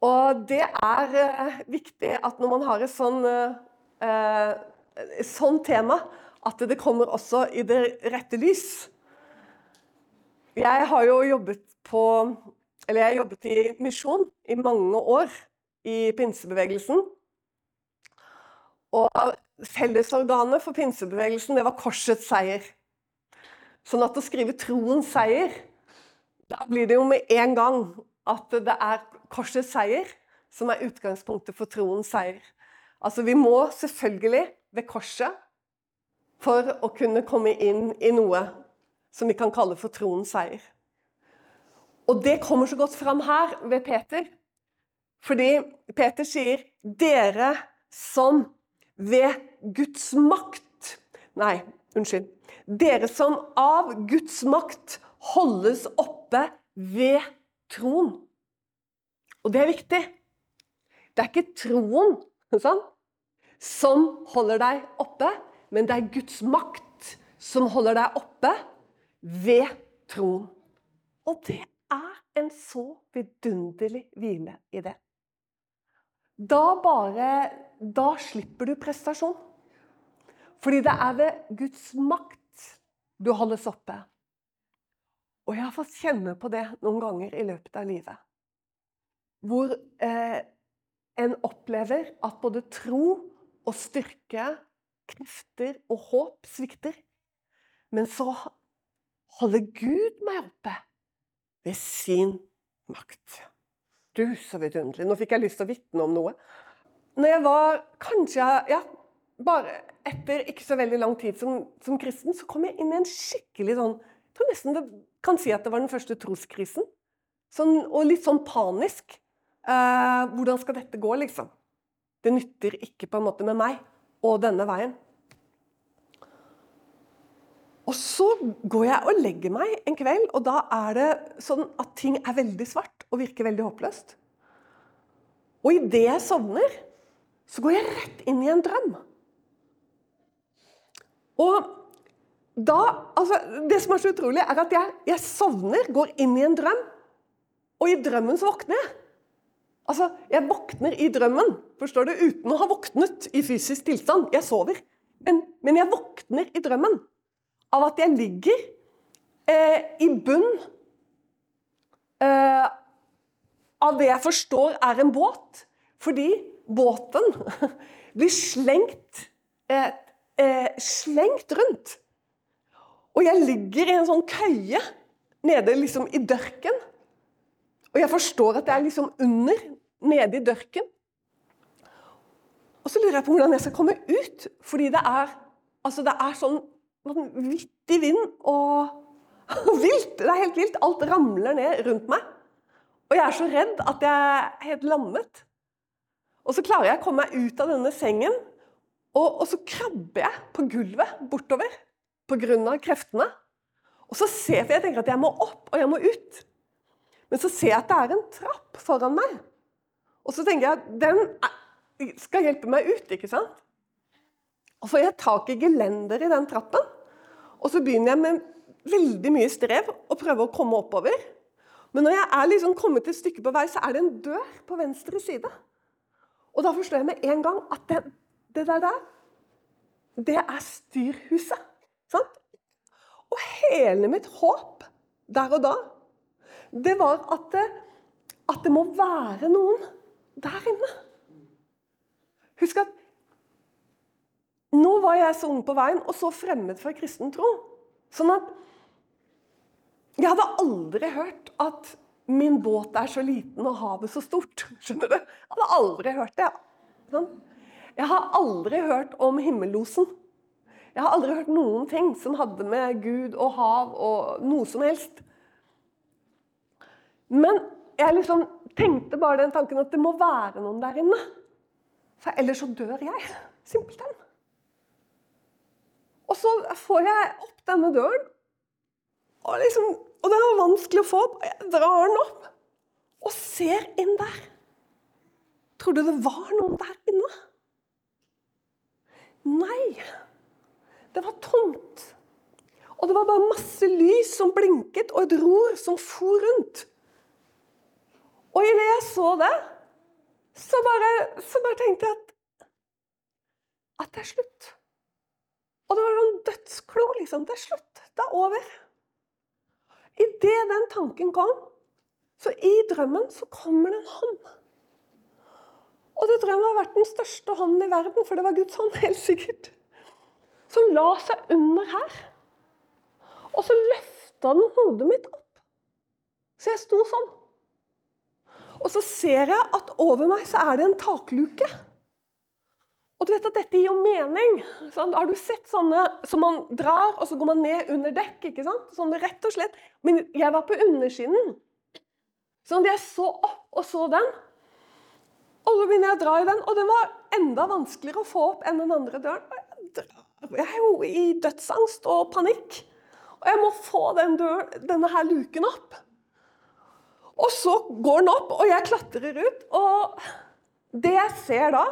Og det er eh, viktig at når man har et sånn, eh, sånn tema, at det kommer også i det rette lys. Jeg har jo jobbet på Eller jeg har jobbet i misjon i mange år i pinsebevegelsen. Og fellesorganet for pinsebevegelsen, det var korsets seier. Sånn at å skrive troens seier, da blir det jo med en gang at det er korsets seier som er utgangspunktet for troens seier. Altså vi må selvfølgelig ved korset for å kunne komme inn i noe som vi kan kalle for troens seier. Og det kommer så godt fram her ved Peter. Fordi Peter sier 'dere som ved Guds makt' Nei, unnskyld. Dere som av Guds makt holdes oppe ved troen. Og det er viktig. Det er ikke troen sånn, som holder deg oppe, men det er Guds makt som holder deg oppe ved troen. Og det er en så vidunderlig hvile i det. Da bare Da slipper du prestasjon. Fordi det er ved Guds makt du holdes oppe. Og jeg har fått kjenne på det noen ganger i løpet av livet. Hvor eh, en opplever at både tro og styrke, krefter og håp svikter. Men så holder Gud meg oppe ved sin makt. Du, så vidunderlig. Nå fikk jeg lyst til å vitne om noe. Når jeg var kanskje ja, bare etter ikke så veldig lang tid som, som kristen, så kom jeg inn i en skikkelig sånn Jeg tror nesten det kan si at det var den første troskrisen. Sånn, og litt sånn panisk. Eh, hvordan skal dette gå, liksom? Det nytter ikke på en måte med meg og denne veien. Og så går jeg og legger meg en kveld, og da er det sånn at ting er veldig svart og virker veldig håpløst. Og idet jeg sovner, så går jeg rett inn i en drøm. Og da Altså, det som er så utrolig, er at jeg, jeg sovner, går inn i en drøm, og i drømmen så våkner jeg. Altså, jeg våkner i drømmen, forstår du, uten å ha våknet i fysisk tilstand. Jeg sover. Men, men jeg våkner i drømmen av at jeg ligger eh, i bunn eh, av det jeg forstår er en båt. Fordi båten blir slengt, eh, eh, slengt rundt. Og jeg ligger i en sånn køye nede liksom i dørken. Og jeg forstår at jeg er liksom under, nede i dørken. Og så lurer jeg på hvordan jeg skal komme ut, fordi det er, altså det er sånn vanvittig vind og vilt. Det er helt vilt. Alt ramler ned rundt meg. Og jeg er så redd at jeg er helt lammet. Og så klarer jeg å komme meg ut av denne sengen, og, og så krabber jeg på gulvet bortover pga. kreftene. Og så ser jeg, jeg tenker at jeg må opp, og jeg må ut. Men så ser jeg at det er en trapp foran meg. Og så tenker jeg at den skal hjelpe meg ut, ikke sant? Og så får jeg tak i gelender i den trappen. Og så begynner jeg med veldig mye strev og prøver å komme oppover. Men når jeg er liksom kommet et stykke på vei, så er det en dør på venstre side. Og da forstår jeg med en gang at det, det der der, det er styrhuset. Sant? Og hele mitt håp der og da, det var at det, at det må være noen der inne. Husk at nå var jeg så ung på veien og så fremmed for kristen tro. Sånn at jeg hadde aldri hørt at min båt er så liten og havet så stort. Skjønner du? Jeg hadde aldri hørt det. Sånn. Jeg har aldri hørt om himmellosen. Jeg har aldri hørt noen ting som hadde med Gud og hav og noe som helst. Men jeg liksom tenkte bare den tanken at det må være noen der inne. For ellers så dør jeg. Simpelthen. Og så får jeg opp denne døren, og, liksom, og den er vanskelig å få opp. Jeg drar den opp og ser inn der. Tror du det var noen der inne? Nei. Det var tomt. Og det var bare masse lys som blinket, og et ror som for rundt. Og idet jeg så det, så bare, så bare tenkte jeg at, at det er slutt. Og det var sånn dødsklo, liksom. Det er slutt. Det er over. Idet den tanken kom, så i drømmen så kommer det en hånd. Og det drømmen har vært den største hånden i verden, for det var Guds hånd, helt sikkert. Som la seg under her. Og så løfta den hodet mitt opp. Så jeg sto sånn. Og så ser jeg at over meg så er det en takluke. Og du vet at dette gir jo mening. Sant? har du sett sånne som man drar, og så går man ned under dekk? ikke sant? Sånn rett og slett. Men jeg var på underskinnen. Sånn jeg så opp og så den. Og så begynner jeg å dra i den, og den var enda vanskeligere å få opp enn den andre døren. Og Jeg er jo i dødsangst og panikk. Og jeg må få den døren, denne her luken opp. Og så går den opp, og jeg klatrer ut. Og det jeg ser da,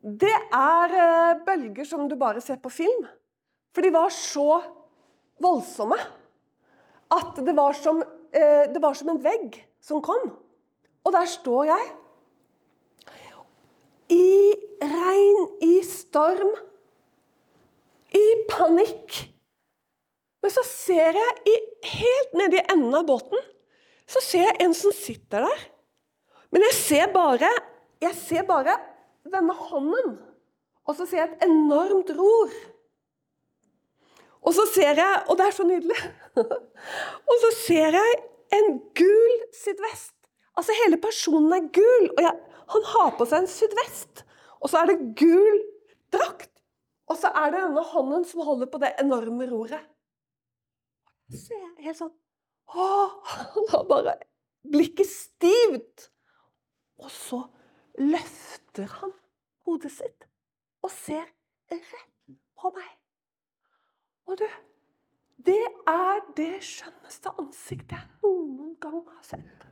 det er eh, bølger som du bare ser på film. For de var så voldsomme at det var som, eh, det var som en vegg som kom. Og der står jeg. I regn, i storm, i panikk. Men så ser jeg i, helt nedi enden av båten så ser jeg en som sitter der. Men jeg ser bare, jeg ser bare denne hånden. Og så ser jeg et enormt ror. Og så ser jeg Og det er så nydelig. og så ser jeg en gul sydvest. Altså hele personen er gul. Og jeg, han har på seg en sydvest. Og så er det gul drakt. Og så er det denne hånden som holder på det enorme roret. Så jeg helt sånn Åh, Han har bare blikket stivt. Og så løfter han hodet sitt og ser rett på meg. Og du, det er det skjønneste ansiktet jeg noen gang har sett.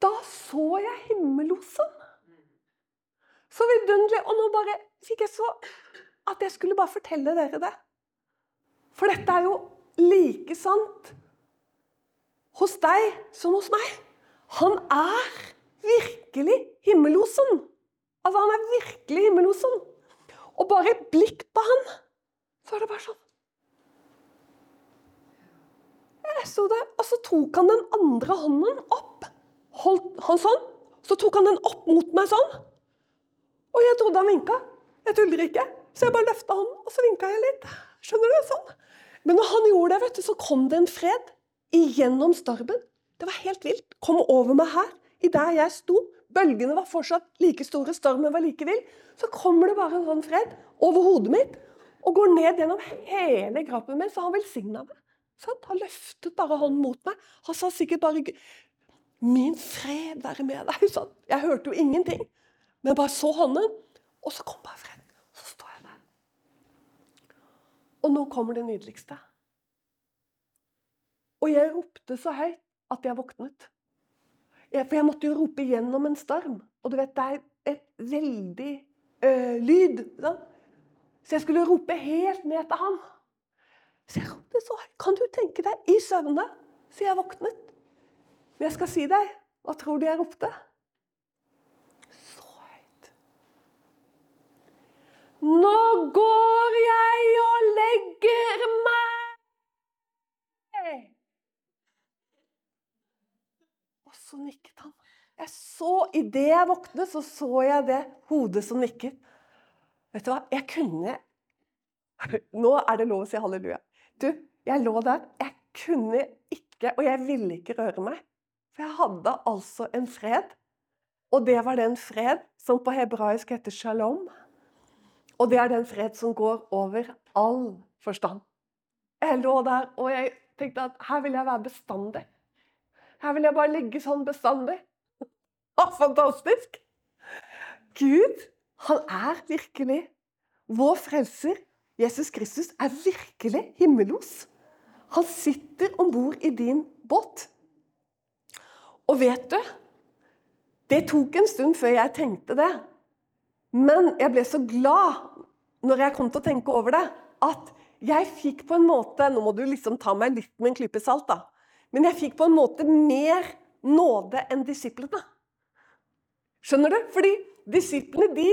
Da så jeg himmelosen. Så vidunderlig. Og nå bare fikk jeg så at jeg skulle bare fortelle dere det. For dette er jo like sant hos deg som hos meg. Han er virkelig himmelosen. Altså, han er virkelig himmelosen. Og bare et blikk på han, så er det bare sånn Jeg så det, og så tok han den andre hånden opp. Holdt han sånn. Så tok han den opp mot meg sånn. Og jeg trodde han vinka. Jeg tuller ikke. Så jeg bare løfta hånden, og så vinka jeg litt. Skjønner du? Sånn. Men når han gjorde det, vet du, så kom det en fred igjennom stormen. Det var helt vilt. Kom over meg her, i der jeg sto. Bølgene var fortsatt like store, stormen var like vill. Så kommer det bare en sånn fred over hodet mitt og går ned gjennom hele kroppen min. Så han velsigna meg. Sånn? han løftet bare hånden mot meg. Han sa sikkert bare 'Min fred være med deg'. Sånn. Jeg hørte jo ingenting, men bare så hånden. Og så kom bare fred. Så står jeg der. Og nå kommer det nydeligste. Og jeg ropte så høyt at jeg våknet. For jeg måtte jo rope gjennom en storm. Og du vet, det er et veldig ø, lyd. Da. Så jeg skulle rope helt ned til han. Så jeg ropte så høyt. Kan du tenke deg, i søvne, så jeg våknet. Men jeg skal si deg, hva tror du jeg ropte? Så høyt. Nå går jeg og legger meg. Og så nikket han. Jeg så, Idet jeg våknet, så så jeg det hodet som nikket. Vet du hva? Jeg kunne Nå er det lov å si halleluja. Du, jeg lå der. Jeg kunne ikke, og jeg ville ikke røre meg. For jeg hadde altså en fred. Og det var den fred som på hebraisk heter shalom. Og det er den fred som går over all forstand. Jeg lå der, og jeg tenkte at her vil jeg være bestandig. Her vil jeg bare ligge sånn bestandig. Ah, fantastisk! Gud, han er virkelig vår frelser. Jesus Kristus er virkelig himmelos. Han sitter om bord i din båt. Og vet du Det tok en stund før jeg tenkte det. Men jeg ble så glad når jeg kom til å tenke over det, at jeg fikk på en måte Nå må du liksom ta meg litt med en klype salt, da. Men jeg fikk på en måte mer nåde enn disiplene. Skjønner du? Fordi disiplene de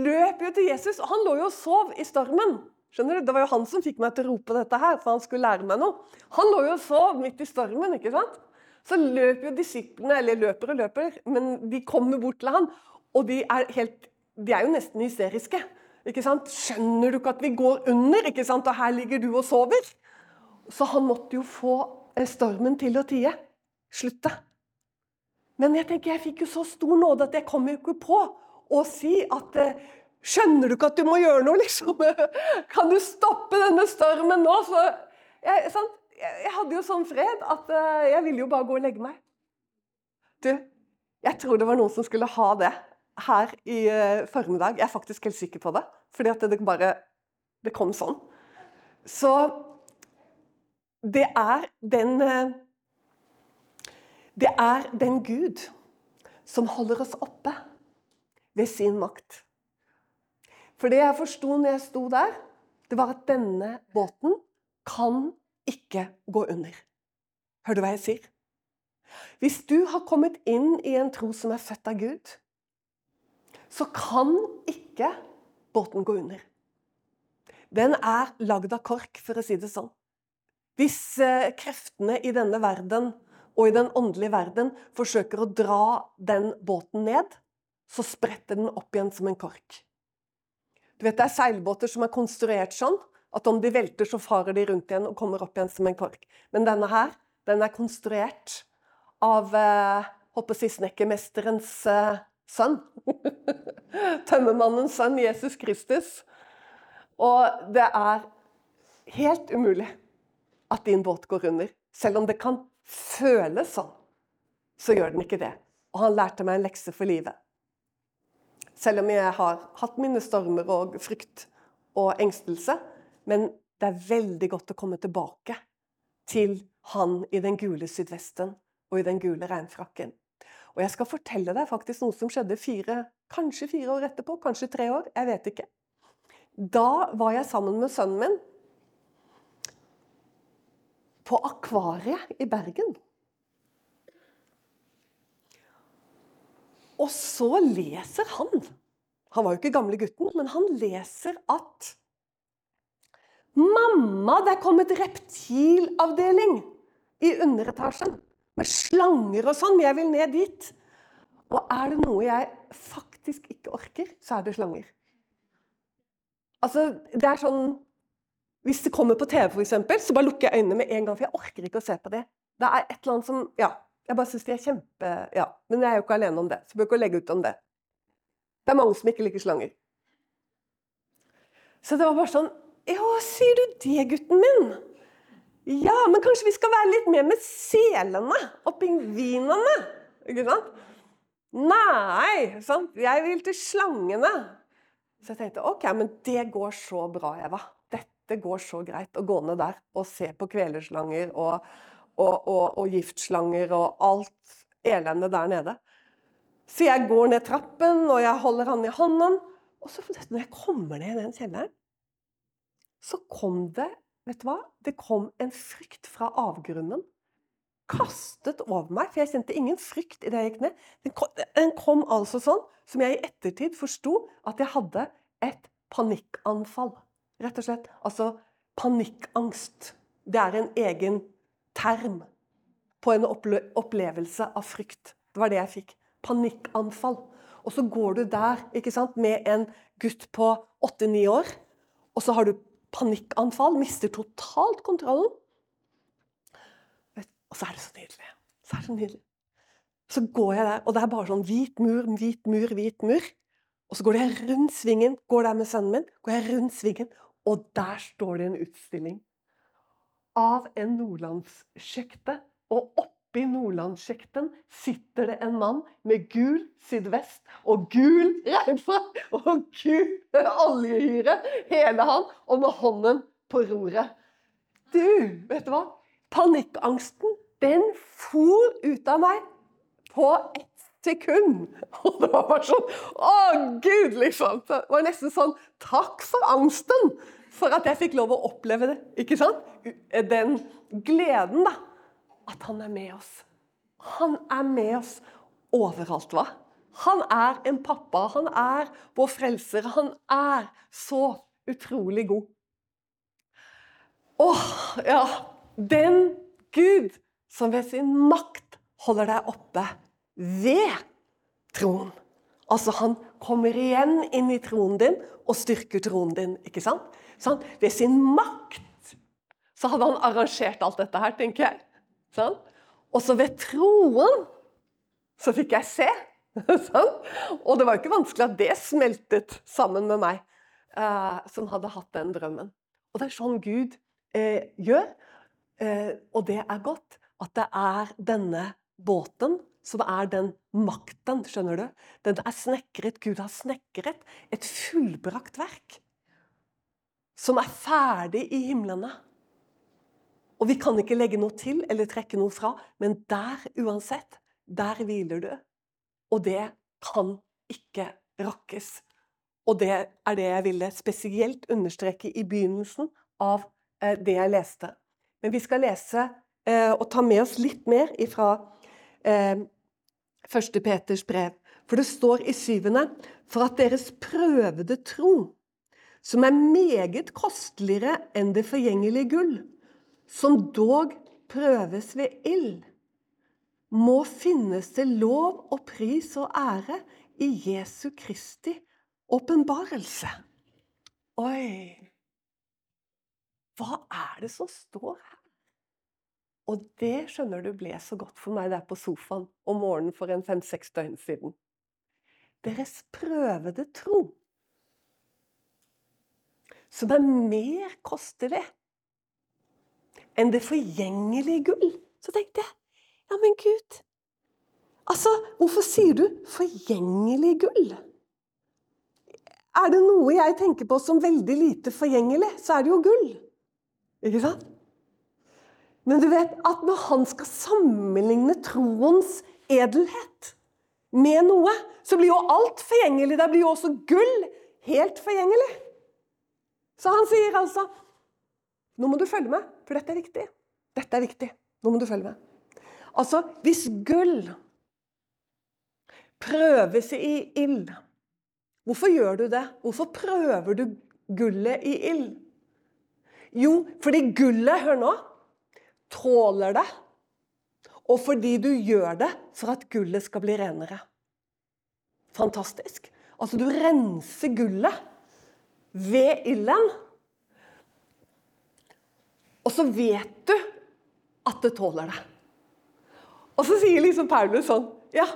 løp jo til Jesus, og han lå jo og sov i stormen. Skjønner du? Det var jo han som fikk meg til å rope dette her, for han skulle lære meg noe. Han lå jo og sov midt i stormen, ikke sant? Så løper jo disiplene, eller løper og løper, men de kommer bort til han, og de er, helt, de er jo nesten hysteriske. Ikke sant? Skjønner du ikke at vi går under, ikke sant? og her ligger du og sover? Så han måtte jo få stormen til å tie. Slutte. Men jeg tenker, jeg fikk jo så stor nåde at jeg kom jo ikke på å si at Skjønner du ikke at du må gjøre noe, liksom? Kan du stoppe denne stormen nå? Så jeg, sant? jeg hadde jo sånn fred at jeg ville jo bare gå og legge meg. Du, jeg tror det var noen som skulle ha det her i formiddag. Jeg er faktisk helt sikker på det. Fordi at det bare Det kom sånn. Så det er den Det er den Gud som holder oss oppe ved sin makt. For det jeg forsto når jeg sto der, det var at denne båten kan ikke gå under. Hører du hva jeg sier? Hvis du har kommet inn i en tro som er født av Gud, så kan ikke båten gå under. Den er lagd av kork, for å si det sånn. Hvis kreftene i denne verden og i den åndelige verden forsøker å dra den båten ned, så spretter den opp igjen som en kork. Du vet, Det er seilbåter som er konstruert sånn at om de velter, så farer de rundt igjen og kommer opp igjen som en kork. Men denne her, den er konstruert av eh, håper jeg, snekkermesterens eh, sønn. Tømmermannens sønn, Jesus Kristus. Og det er helt umulig at din båt går under. Selv om det kan føles sånn, så gjør den ikke det. Og han lærte meg en lekse for livet. Selv om jeg har hatt mine stormer og frykt og engstelse. Men det er veldig godt å komme tilbake til han i den gule sydvesten og i den gule regnfrakken. Og jeg skal fortelle deg faktisk noe som skjedde fire, kanskje fire år etterpå, kanskje tre år. Jeg vet ikke. Da var jeg sammen med sønnen min på Akvariet i Bergen. Og så leser han Han var jo ikke gamle gutten, men han leser at Mamma, det er kommet reptilavdeling i underetasjen. Med slanger og sånn. men Jeg vil ned dit. Og er det noe jeg faktisk ikke orker, så er det slanger. Altså, det er sånn Hvis det kommer på TV, eksempel, så bare lukker jeg øynene med en gang. For jeg orker ikke å se på det. Det er et eller annet som Ja. Jeg bare syns de er kjempe Ja. Men jeg er jo ikke alene om det, så jeg bør ikke legge ut om det. Det er mange som ikke liker slanger. Så det var bare sånn Ja, sier du det, gutten min? Ja, men kanskje vi skal være litt mer med selene og pingvinene? Ikke sant? Nei, sant? jeg vil til slangene. Så jeg tenkte ok, men det går så bra, Eva. Dette går så greit å gå ned der og se på kvelerslanger og og, og, og giftslanger og alt elendet der nede. Så jeg går ned trappen, og jeg holder han i hånden. Og så når jeg kommer ned i den kjelleren, så kom det Vet du hva? Det kom en frykt fra avgrunnen. Kastet over meg, for jeg kjente ingen frykt idet jeg gikk ned. Den kom, den kom altså sånn som jeg i ettertid forsto at jeg hadde et panikkanfall. Rett og slett. Altså panikkangst. Det er en egen term på en opple opplevelse av frykt. Det var det jeg fikk. Panikkanfall. Og så går du der ikke sant, med en gutt på åtte-ni år, og så har du panikkanfall, mister totalt kontrollen. Og så er det så nydelig. Så er det så nydelig. Så går jeg der, og det er bare sånn hvit mur, hvit mur, hvit mur. Og så går jeg rundt svingen, går der med sønnen min, går jeg rundt svingen, og der står det en utstilling av en nordlandssjekte. Og oppi nordlandssjekten sitter det en mann med gul sydvest og gul regnfrakk og gul oljehyre, hele han, og med hånden på roret. Du, vet du hva? Panikkangsten, den for ut av meg på ett sekund. Og det var bare sånn Å, gud, liksom. Det var nesten sånn Takk for angsten for at jeg fikk lov å oppleve det. Ikke sant? Den gleden, da. At han er med oss. Han er med oss overalt, hva? Han er en pappa. Han er vår frelser. Han er så utrolig god. Åh, ja Den Gud som ved sin makt holder deg oppe ved troen. Altså, han kommer igjen inn i troen din og styrker troen din. ikke sant? Sånn, ved sin makt så hadde han arrangert alt dette her, tenker jeg. Sånn? Og så ved troen så fikk jeg se. sånn? Og det var jo ikke vanskelig at det smeltet sammen med meg, eh, som hadde hatt den drømmen. Og det er sånn Gud eh, gjør. Eh, og det er godt at det er denne båten som er den makten, skjønner du. Den er snekret. Gud har snekret et fullbrakt verk. Som er ferdig i himlene. Og vi kan ikke legge noe til eller trekke noe fra, men der uansett, der hviler du. Og det kan ikke rakkes. Og det er det jeg ville spesielt understreke i begynnelsen av eh, det jeg leste. Men vi skal lese eh, og ta med oss litt mer ifra første 1. Peters brev. For det står i syvende for at deres prøvede tro, som er meget kosteligere enn det forgjengelige gull, som dog prøves ved ild, må finnes til lov og pris og ære i Jesu Kristi åpenbarelse. Oi Hva er det som står her? Og det skjønner du ble så godt for meg der på sofaen om morgenen for en fem-seks døgn siden. Deres prøvede tro, som er mer kostelig enn det forgjengelige gull. Så tenkte jeg ja, men Gud Altså, hvorfor sier du forgjengelig gull? Er det noe jeg tenker på som veldig lite forgjengelig, så er det jo gull. Ikke sant? Men du vet at når han skal sammenligne troens edelhet med noe, så blir jo alt forgjengelig. Da blir jo også gull helt forgjengelig. Så han sier altså Nå må du følge med, for dette er viktig. Dette er viktig. Nå må du følge med. Altså, hvis gull prøves i ild Hvorfor gjør du det? Hvorfor prøver du gullet i ild? Jo, fordi gullet Hør nå tåler det, og fordi du gjør det for at gullet skal bli renere. Fantastisk. Altså, du renser gullet ved ilden. Og så vet du at det tåler det. Og så sier liksom Paulus sånn Ja,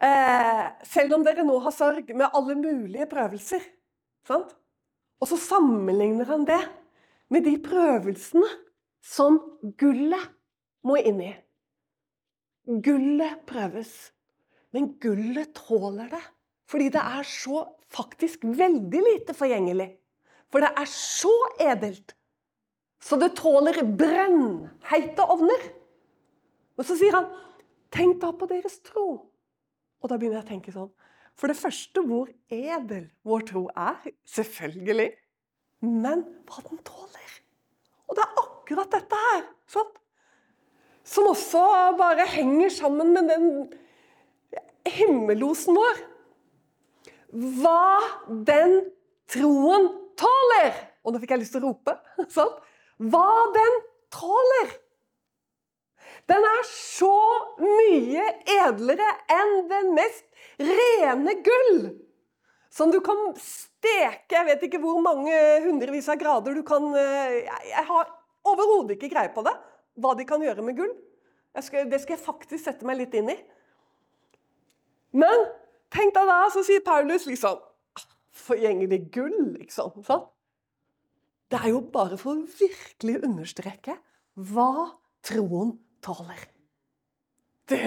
eh, selv om dere nå har sorg med alle mulige prøvelser sant? Og så sammenligner han det med de prøvelsene som gullet må inn i. Gullet prøves, men gullet tåler det. Fordi det er så faktisk veldig lite forgjengelig. For det er så edelt. Så det tåler brennheite ovner. Og så sier han, 'Tenk da på deres tro'. Og da begynner jeg å tenke sånn For det første, hvor edel vår tro er. Selvfølgelig. Men hva den tåler. Og det er akkurat dette her. Sånn. Som også bare henger sammen med den himmellosen vår. Hva den troen tåler! Og nå fikk jeg lyst til å rope. Sant? Hva den tåler! Den er så mye edlere enn den mest rene gull. Som du kan steke Jeg vet ikke hvor mange hundrevis av grader du kan eh, Jeg, har overhodet ikke greie på det. Hva de kan gjøre med gull. Skal, det skal jeg faktisk sette meg litt inn i. Men tenk deg da, så sier Paulus liksom Forgjengelig gull, liksom. Sånn. Det er jo bare for å virkelig understreke hva troen tåler. Det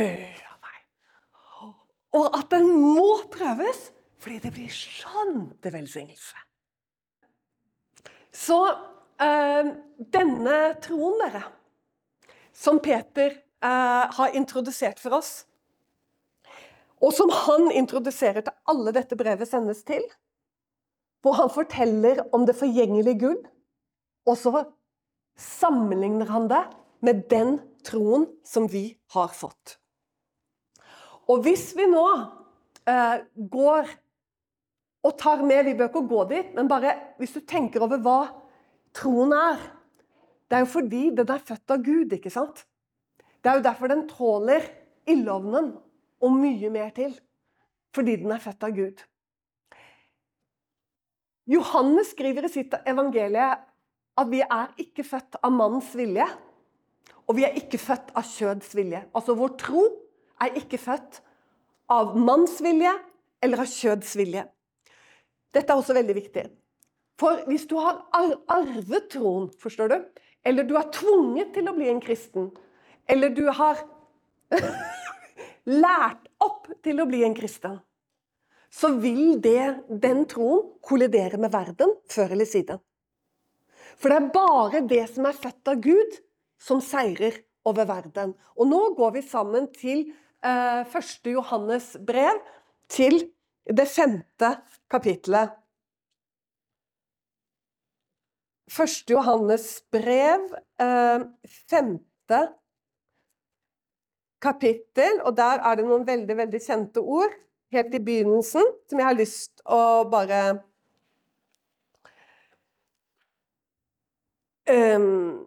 av meg. Og at den må prøves fordi det blir sånn til velsignelse. Så øh, denne troen, dere, som Peter øh, har introdusert for oss, og som han introduserer til alle dette brevet sendes til, hvor han forteller om det forgjengelige gull, og så sammenligner han det med den troen som vi har fått. Og hvis vi nå eh, går og tar med Vi bør ikke gå dit, men bare hvis du tenker over hva troen er Det er jo fordi den er født av Gud, ikke sant? Det er jo derfor den tåler ildovnen og mye mer til. Fordi den er født av Gud. Johannes skriver i sitt evangelie at vi er ikke født av mannens vilje, og vi er ikke født av kjøds vilje. Altså vår tro er ikke født av manns vilje eller av kjøds vilje. Dette er også veldig viktig. For hvis du har arvet troen, forstår du, eller du er tvunget til å bli en kristen, eller du har lært opp til å bli en kristen, så vil det, den troen kollidere med verden før eller siden. For det er bare det som er født av Gud, som seirer over verden. Og nå går vi sammen til eh, 1. Johannes brev, til det femte kapitlet. 1. Johannes brev, eh, femte kapittel, og der er det noen veldig, veldig kjente ord helt i begynnelsen som jeg har lyst å bare um,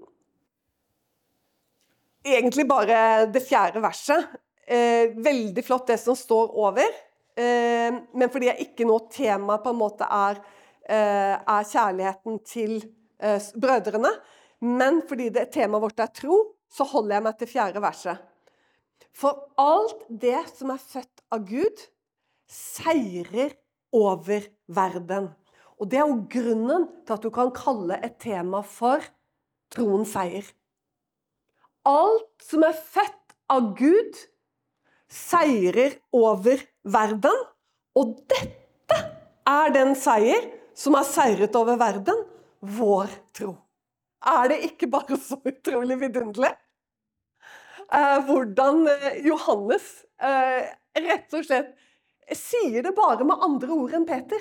Egentlig bare det fjerde verset. Uh, veldig flott det som står over. Uh, men fordi jeg ikke nå tema på en måte er, uh, er kjærligheten til brødrene, men fordi det, temaet vårt er tro, så holder jeg meg til fjerde verset. For alt det som er født av Gud, seirer over verden. Og Det er jo grunnen til at du kan kalle et tema for troens seier. Alt som er født av Gud, seirer over verden. Og dette er den seier som har seiret over verden vår tro. Er det ikke bare så utrolig vidunderlig? eh, hvordan eh, Johannes eh, rett og slett sier det bare med andre ord enn Peter.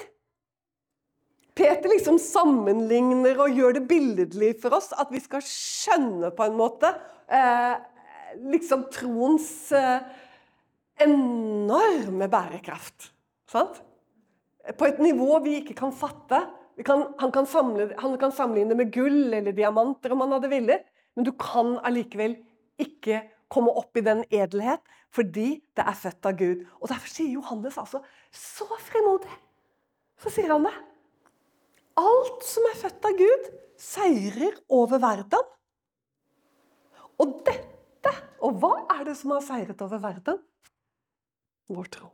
Peter liksom sammenligner og gjør det billedlig for oss, at vi skal skjønne på en måte eh, liksom troens eh, enorme bærekraft. Sant? På et nivå vi ikke kan fatte. Kan, han, kan samle, han, kan sammenligne med gull eller diamanter om han hadde villet, men du kan allikevel ikke komme opp i den edelhet fordi det er født av Gud. Og Derfor sier Johannes altså så frimodig. Så sier han det. Alt som er født av Gud, seirer over verden. Og dette Og hva er det som har seiret over verden? Vår tro.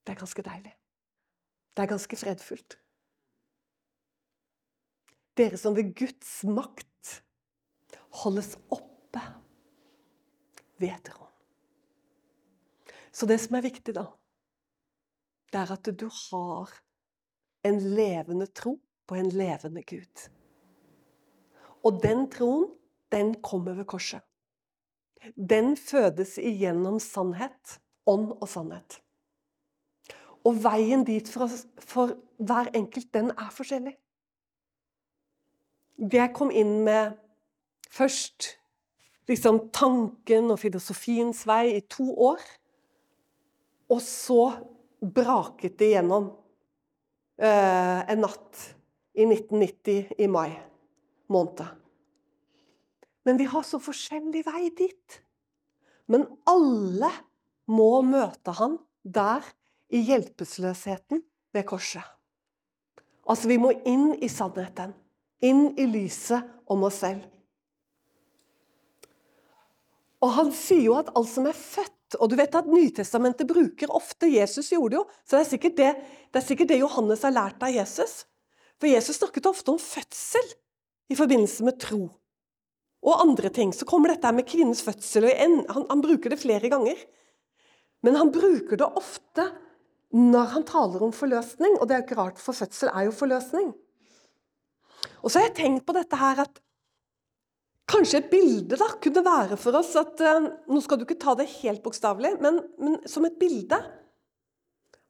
Det er ganske deilig. Det er ganske fredfullt. Dere som ved Guds makt holdes oppe ved troen. Så det som er viktig, da, det er at du har en levende tro på en levende Gud. Og den troen, den kommer ved korset. Den fødes igjennom sannhet, ånd og sannhet. Og veien dit for, for hver enkelt, den er forskjellig. Det jeg kom inn med først liksom tanken og filosofiens vei i to år. Og så braket det gjennom eh, en natt i 1990 i mai måned. Men vi har så forskjellig vei dit. Men alle må møte han der i hjelpeløsheten ved korset. Altså, vi må inn i sannheten. Inn i lyset om oss selv. Og han sier jo at alt som er født Og du vet at Nytestamentet bruker ofte Jesus gjorde jo. Så det er sikkert det, det, er sikkert det Johannes har lært av Jesus. For Jesus snakket ofte om fødsel i forbindelse med tro. Og andre ting. Så kommer dette med kvinnens fødsel. og han, han bruker det flere ganger. Men han bruker det ofte når han taler om forløsning. Og det er jo ikke rart, for fødsel er jo forløsning. Og så har jeg tenkt på dette her at Kanskje et bilde da, kunne være for oss at uh, Nå skal du ikke ta det helt bokstavelig, men, men, som et bilde.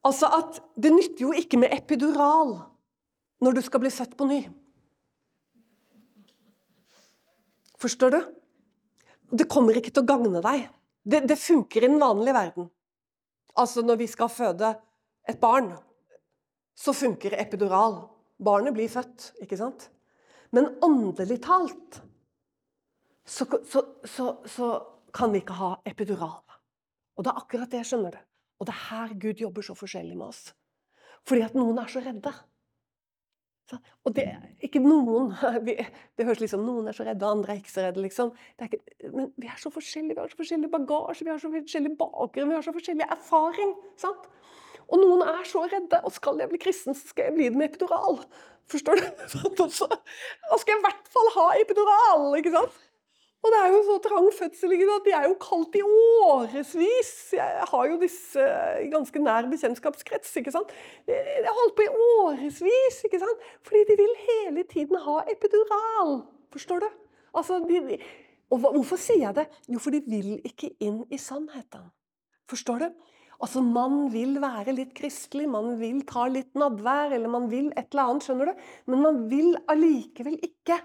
Altså at det nytter jo ikke med epidural når du skal bli født på ny. Forstår du? Det kommer ikke til å gagne deg. Det, det funker i den vanlige verden. Altså når vi skal føde et barn, så funker epidural. Barnet blir født, ikke sant? Men åndelig talt så, så, så, så kan vi ikke ha epidural. Og det er akkurat det jeg skjønner det. Og det er her Gud jobber så forskjellig med oss. Fordi at noen er så redde. Og det ikke noen Det høres liksom noen er så redde, og andre er ikke så redde. liksom. Ikke, men vi er så forskjellige. Vi har så forskjellig bagasje, vi har så forskjellig bakgrunn, vi har så forskjellig erfaring. sant? Og noen er så redde. Og skal jeg bli kristen, så skal jeg bli det med epidural. Forstår du? Da skal jeg i hvert fall ha epidural. ikke sant? Og det er jo så trang fødsel at de er jo kaldt i årevis. Jeg har jo disse i ganske nær bekjentskapskrets. ikke sant? De har holdt på i årevis, ikke sant? fordi de vil hele tiden ha epidural. Forstår du? Altså, de, og hvorfor sier jeg det? Jo, for de vil ikke inn i sannheten. Forstår du? Altså, Man vil være litt kristelig, man vil ta litt nadvær, eller man vil et eller annet, skjønner du? Men man vil allikevel ikke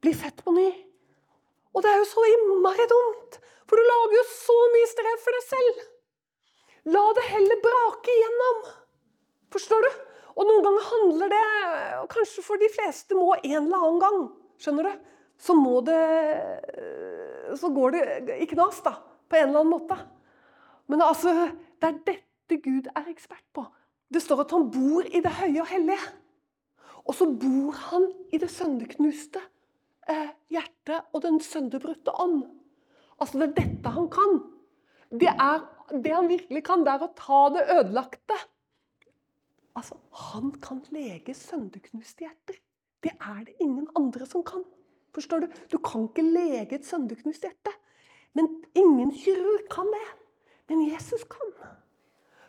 bli født på ny. Og det er jo så innmari dumt, for du lager jo så mye strev for deg selv. La det heller brake igjennom. Forstår du? Og noen ganger handler det og Kanskje for de fleste må en eller annen gang, skjønner du, så må det Så går det i knas, da. På en eller annen måte. Men altså, det er dette Gud er ekspert på. Det står at han bor i det høye og hellige. Og så bor han i det sønderknuste eh, hjerte og den sønderbrutte ånd. Altså, det er dette han kan. Det, er, det han virkelig kan, det er å ta det ødelagte. Altså, han kan lege sønderknuste hjerter. Det er det ingen andre som kan. Forstår Du Du kan ikke lege et sønderknust hjerte. Men ingen kirurg kan det. Men Jesus kan.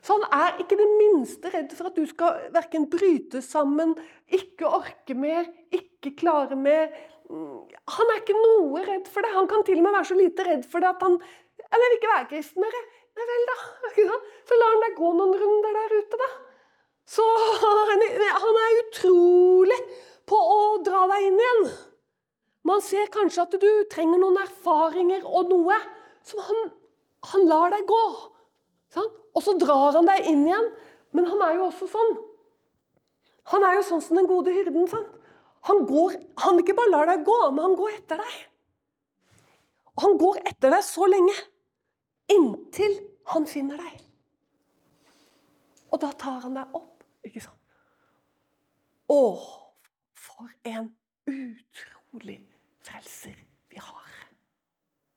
Så han er ikke det minste redd for at du skal verken bryte sammen, ikke orke mer, ikke klare mer. Han er ikke noe redd for det. Han kan til og med være så lite redd for det at han Eller vil ikke være kristen mer. Nei vel, da. Så lar han deg gå noen runder der ute, da. Så han er utrolig på å dra deg inn igjen. Man ser kanskje at du trenger noen erfaringer og noe som han, han lar deg gå. Sånn? Og så drar han deg inn igjen. Men han er jo også sånn. Han er jo sånn som den gode hyrden. Sant? Han, går, han ikke bare lar deg gå, men han går etter deg. Og han går etter deg så lenge. Inntil han finner deg. Og da tar han deg opp. Ikke sant? Å, for en utrolig frelser vi har.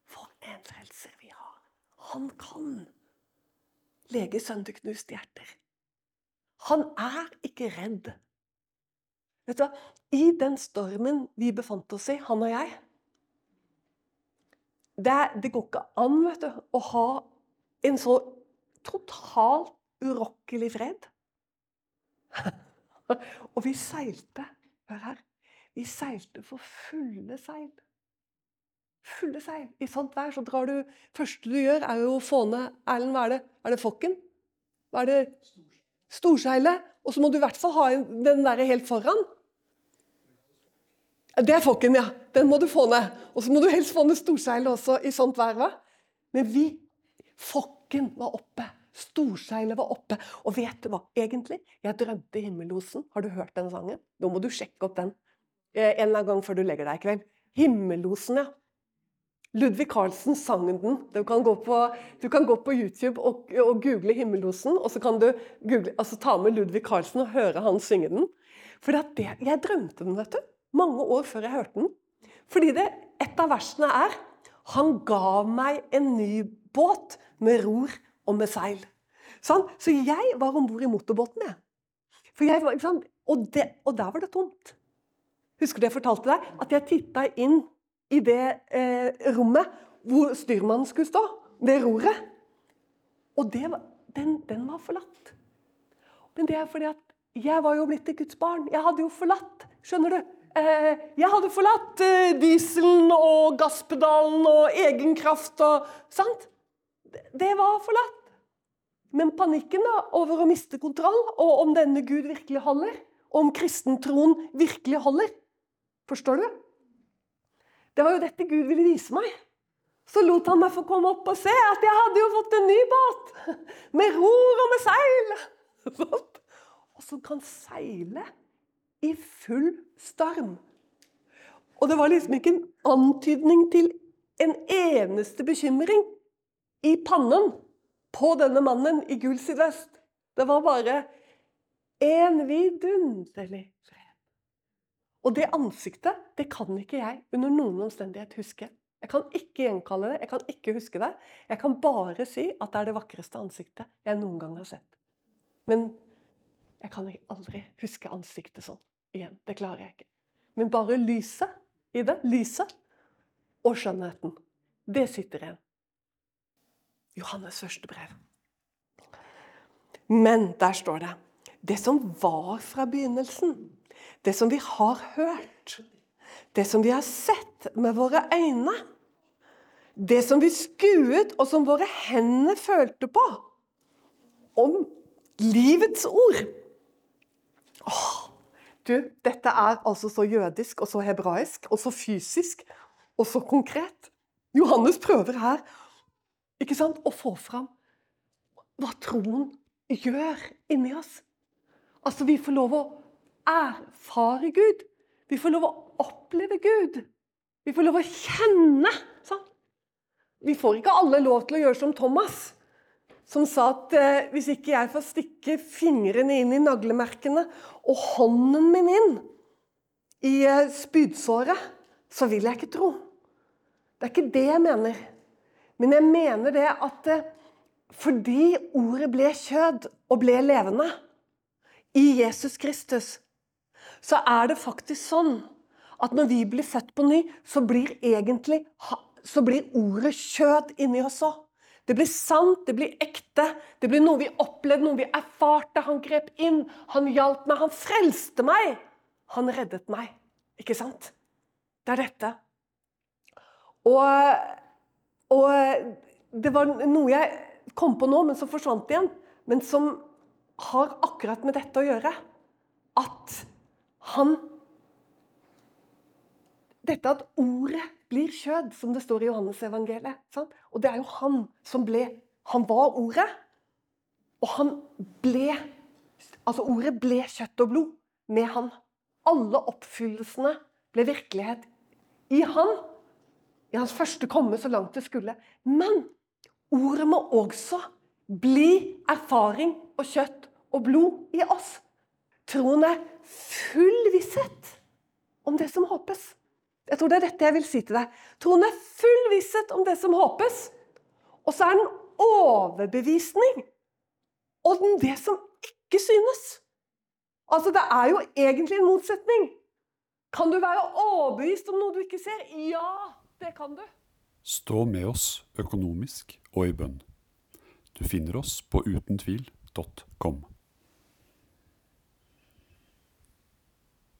For en frelser vi har. Han kan lege sønderknuste hjerter. Han er ikke redd. Vet du hva? I den stormen vi befant oss i, han og jeg Det, det går ikke an vet du, å ha en så totalt urokkelig fred. og vi seilte Hør her. Vi seilte for fulle seil. Fulle seil. I sånt vær så drar du første du gjør, er jo å få ned Erlend, hva er det? Er det fokken? Hva er det? Storseilet. Og så må du i hvert fall ha den der helt foran. Det er fokken, ja. Den må du få ned. Og så må du helst få ned storseilet også i sånt vær. Va? Men vi Fokken var oppe. Storseilet var oppe. Og vet du hva, egentlig? Jeg drømte Himmellosen. Har du hørt den sangen? Nå må du sjekke opp den eh, en eller annen gang før du legger deg i kveld. Himmellosen, ja. Ludvig Carlsen sang den. Du kan gå på, kan gå på YouTube og, og, google 'Himmellosen', og så kan du google, altså ta med Ludvig Carlsen og høre han synge den. For det, jeg drømte den, vet du mange år før jeg hørte den. Fordi det, et av versene er Han ga meg en ny båt med ror og med seil. Sånn? Så jeg var om bord i motorbåten, jeg. jeg var, og, det, og, der var det tomt. Husker du jeg fortalte deg? At jeg titta inn i det eh, rommet hvor styrmannen skulle stå. ved roret. Og det, den, den var forlatt. Men det er fordi at jeg var jo blitt et Guds barn. Jeg hadde jo forlatt. Skjønner du? Eh, jeg hadde forlatt eh, dieselen og gasspedalen og egenkraft og Sant? Det var forlatt. Men panikken da, over å miste kontroll, og om denne Gud virkelig holder, og om kristentroen virkelig holder Forstår du? Det var jo dette Gud ville vise meg. så lot han meg få komme opp og se at jeg hadde jo fått en ny båt. Med ror og med seil. Og som kan seile i full storm. Og det var liksom ikke en antydning til en eneste bekymring i pannen på denne mannen i gul sydvest. Det var bare en vidunderlig fred. Og det ansiktet, det kan ikke jeg under noen omstendighet huske. Jeg kan ikke gjenkalle det, jeg kan ikke huske det. Jeg kan bare si at det er det vakreste ansiktet jeg noen gang har sett. Men jeg kan aldri huske ansiktet sånn igjen. Det klarer jeg ikke. Men bare lyset i det, lyset og skjønnheten, det sitter igjen. Johannes første brev. Men der står det det som var fra begynnelsen, det som vi har hørt, det som vi har sett med våre øyne, det som vi skuet og som våre hender følte på, om livets ord. Åh, du, dette er altså så jødisk og så hebraisk og så fysisk og så konkret. Johannes prøver her ikke sant, å få fram hva troen gjør inni oss. Altså, vi får lov å erfare Gud. Vi får lov å oppleve Gud. Vi får lov å kjenne. Sant? Vi får ikke alle lov til å gjøre som Thomas, som sa at eh, hvis ikke jeg får stikke fingrene inn i naglemerkene og hånden min inn i eh, spydsåret, så vil jeg ikke tro. Det er ikke det jeg mener. Men jeg mener det at eh, fordi ordet ble kjød og ble levende i Jesus Kristus, så er det faktisk sånn at når vi blir født på ny, så blir egentlig så blir ordet kjød inni oss òg. Det blir sant, det blir ekte, det blir noe vi opplevde, noe vi erfarte. Han grep inn, han hjalp meg, han frelste meg. Han reddet meg. Ikke sant? Det er dette. Og, og det var noe jeg kom på nå, men som forsvant igjen. Men som har akkurat med dette å gjøre. At han Dette at ordet blir kjød, som det står i Johannes-evangeliet. Og det er jo han som ble Han var ordet. Og han ble Altså, ordet ble kjøtt og blod med han. Alle oppfyllelsene ble virkelighet i han. I hans første komme så langt det skulle. Men ordet må også bli erfaring og kjøtt og blod i oss. Troen er full visshet om det som håpes. Jeg tror det er dette jeg vil si til deg. Troen er full visshet om det som håpes. Og så er den overbevisning om det som ikke synes. Altså, Det er jo egentlig en motsetning. Kan du være overbevist om noe du ikke ser? Ja, det kan du. Stå med oss økonomisk og i bønn. Du finner oss på utentvil.com.